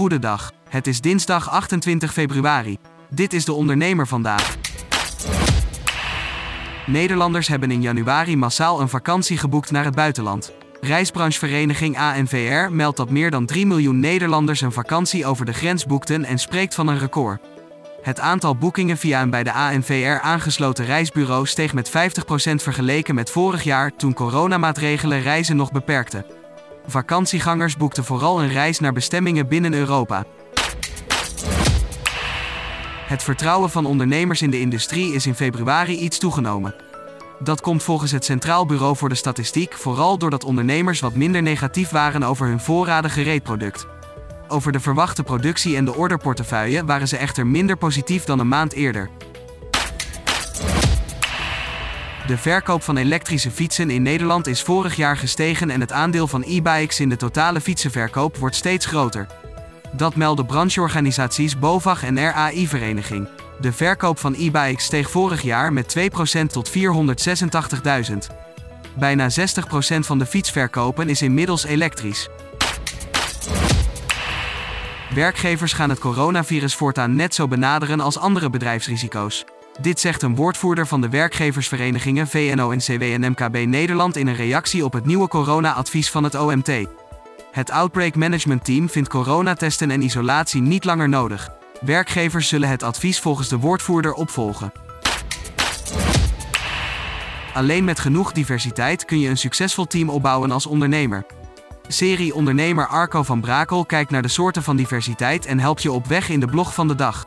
Goedendag. Het is dinsdag 28 februari. Dit is de ondernemer vandaag. Nederlanders hebben in januari massaal een vakantie geboekt naar het buitenland. Reisbranchevereniging ANVR meldt dat meer dan 3 miljoen Nederlanders een vakantie over de grens boekten en spreekt van een record. Het aantal boekingen via een bij de ANVR aangesloten reisbureau steeg met 50% vergeleken met vorig jaar toen coronamaatregelen reizen nog beperkten. Vakantiegangers boekten vooral een reis naar bestemmingen binnen Europa. Het vertrouwen van ondernemers in de industrie is in februari iets toegenomen. Dat komt volgens het Centraal Bureau voor de Statistiek vooral doordat ondernemers wat minder negatief waren over hun voorraden gereedproduct. Over de verwachte productie en de orderportefeuille waren ze echter minder positief dan een maand eerder. De verkoop van elektrische fietsen in Nederland is vorig jaar gestegen en het aandeel van e-bikes in de totale fietsenverkoop wordt steeds groter. Dat melden brancheorganisaties BOVAG en RAI-vereniging. De verkoop van e-bikes steeg vorig jaar met 2% tot 486.000. Bijna 60% van de fietsverkopen is inmiddels elektrisch. Werkgevers gaan het coronavirus voortaan net zo benaderen als andere bedrijfsrisico's. Dit zegt een woordvoerder van de werkgeversverenigingen VNO-NCW en MKB Nederland in een reactie op het nieuwe corona-advies van het OMT. Het Outbreak Management Team vindt coronatesten en isolatie niet langer nodig. Werkgevers zullen het advies volgens de woordvoerder opvolgen. Alleen met genoeg diversiteit kun je een succesvol team opbouwen als ondernemer. Serie ondernemer Arco van Brakel kijkt naar de soorten van diversiteit en helpt je op weg in de blog van de dag.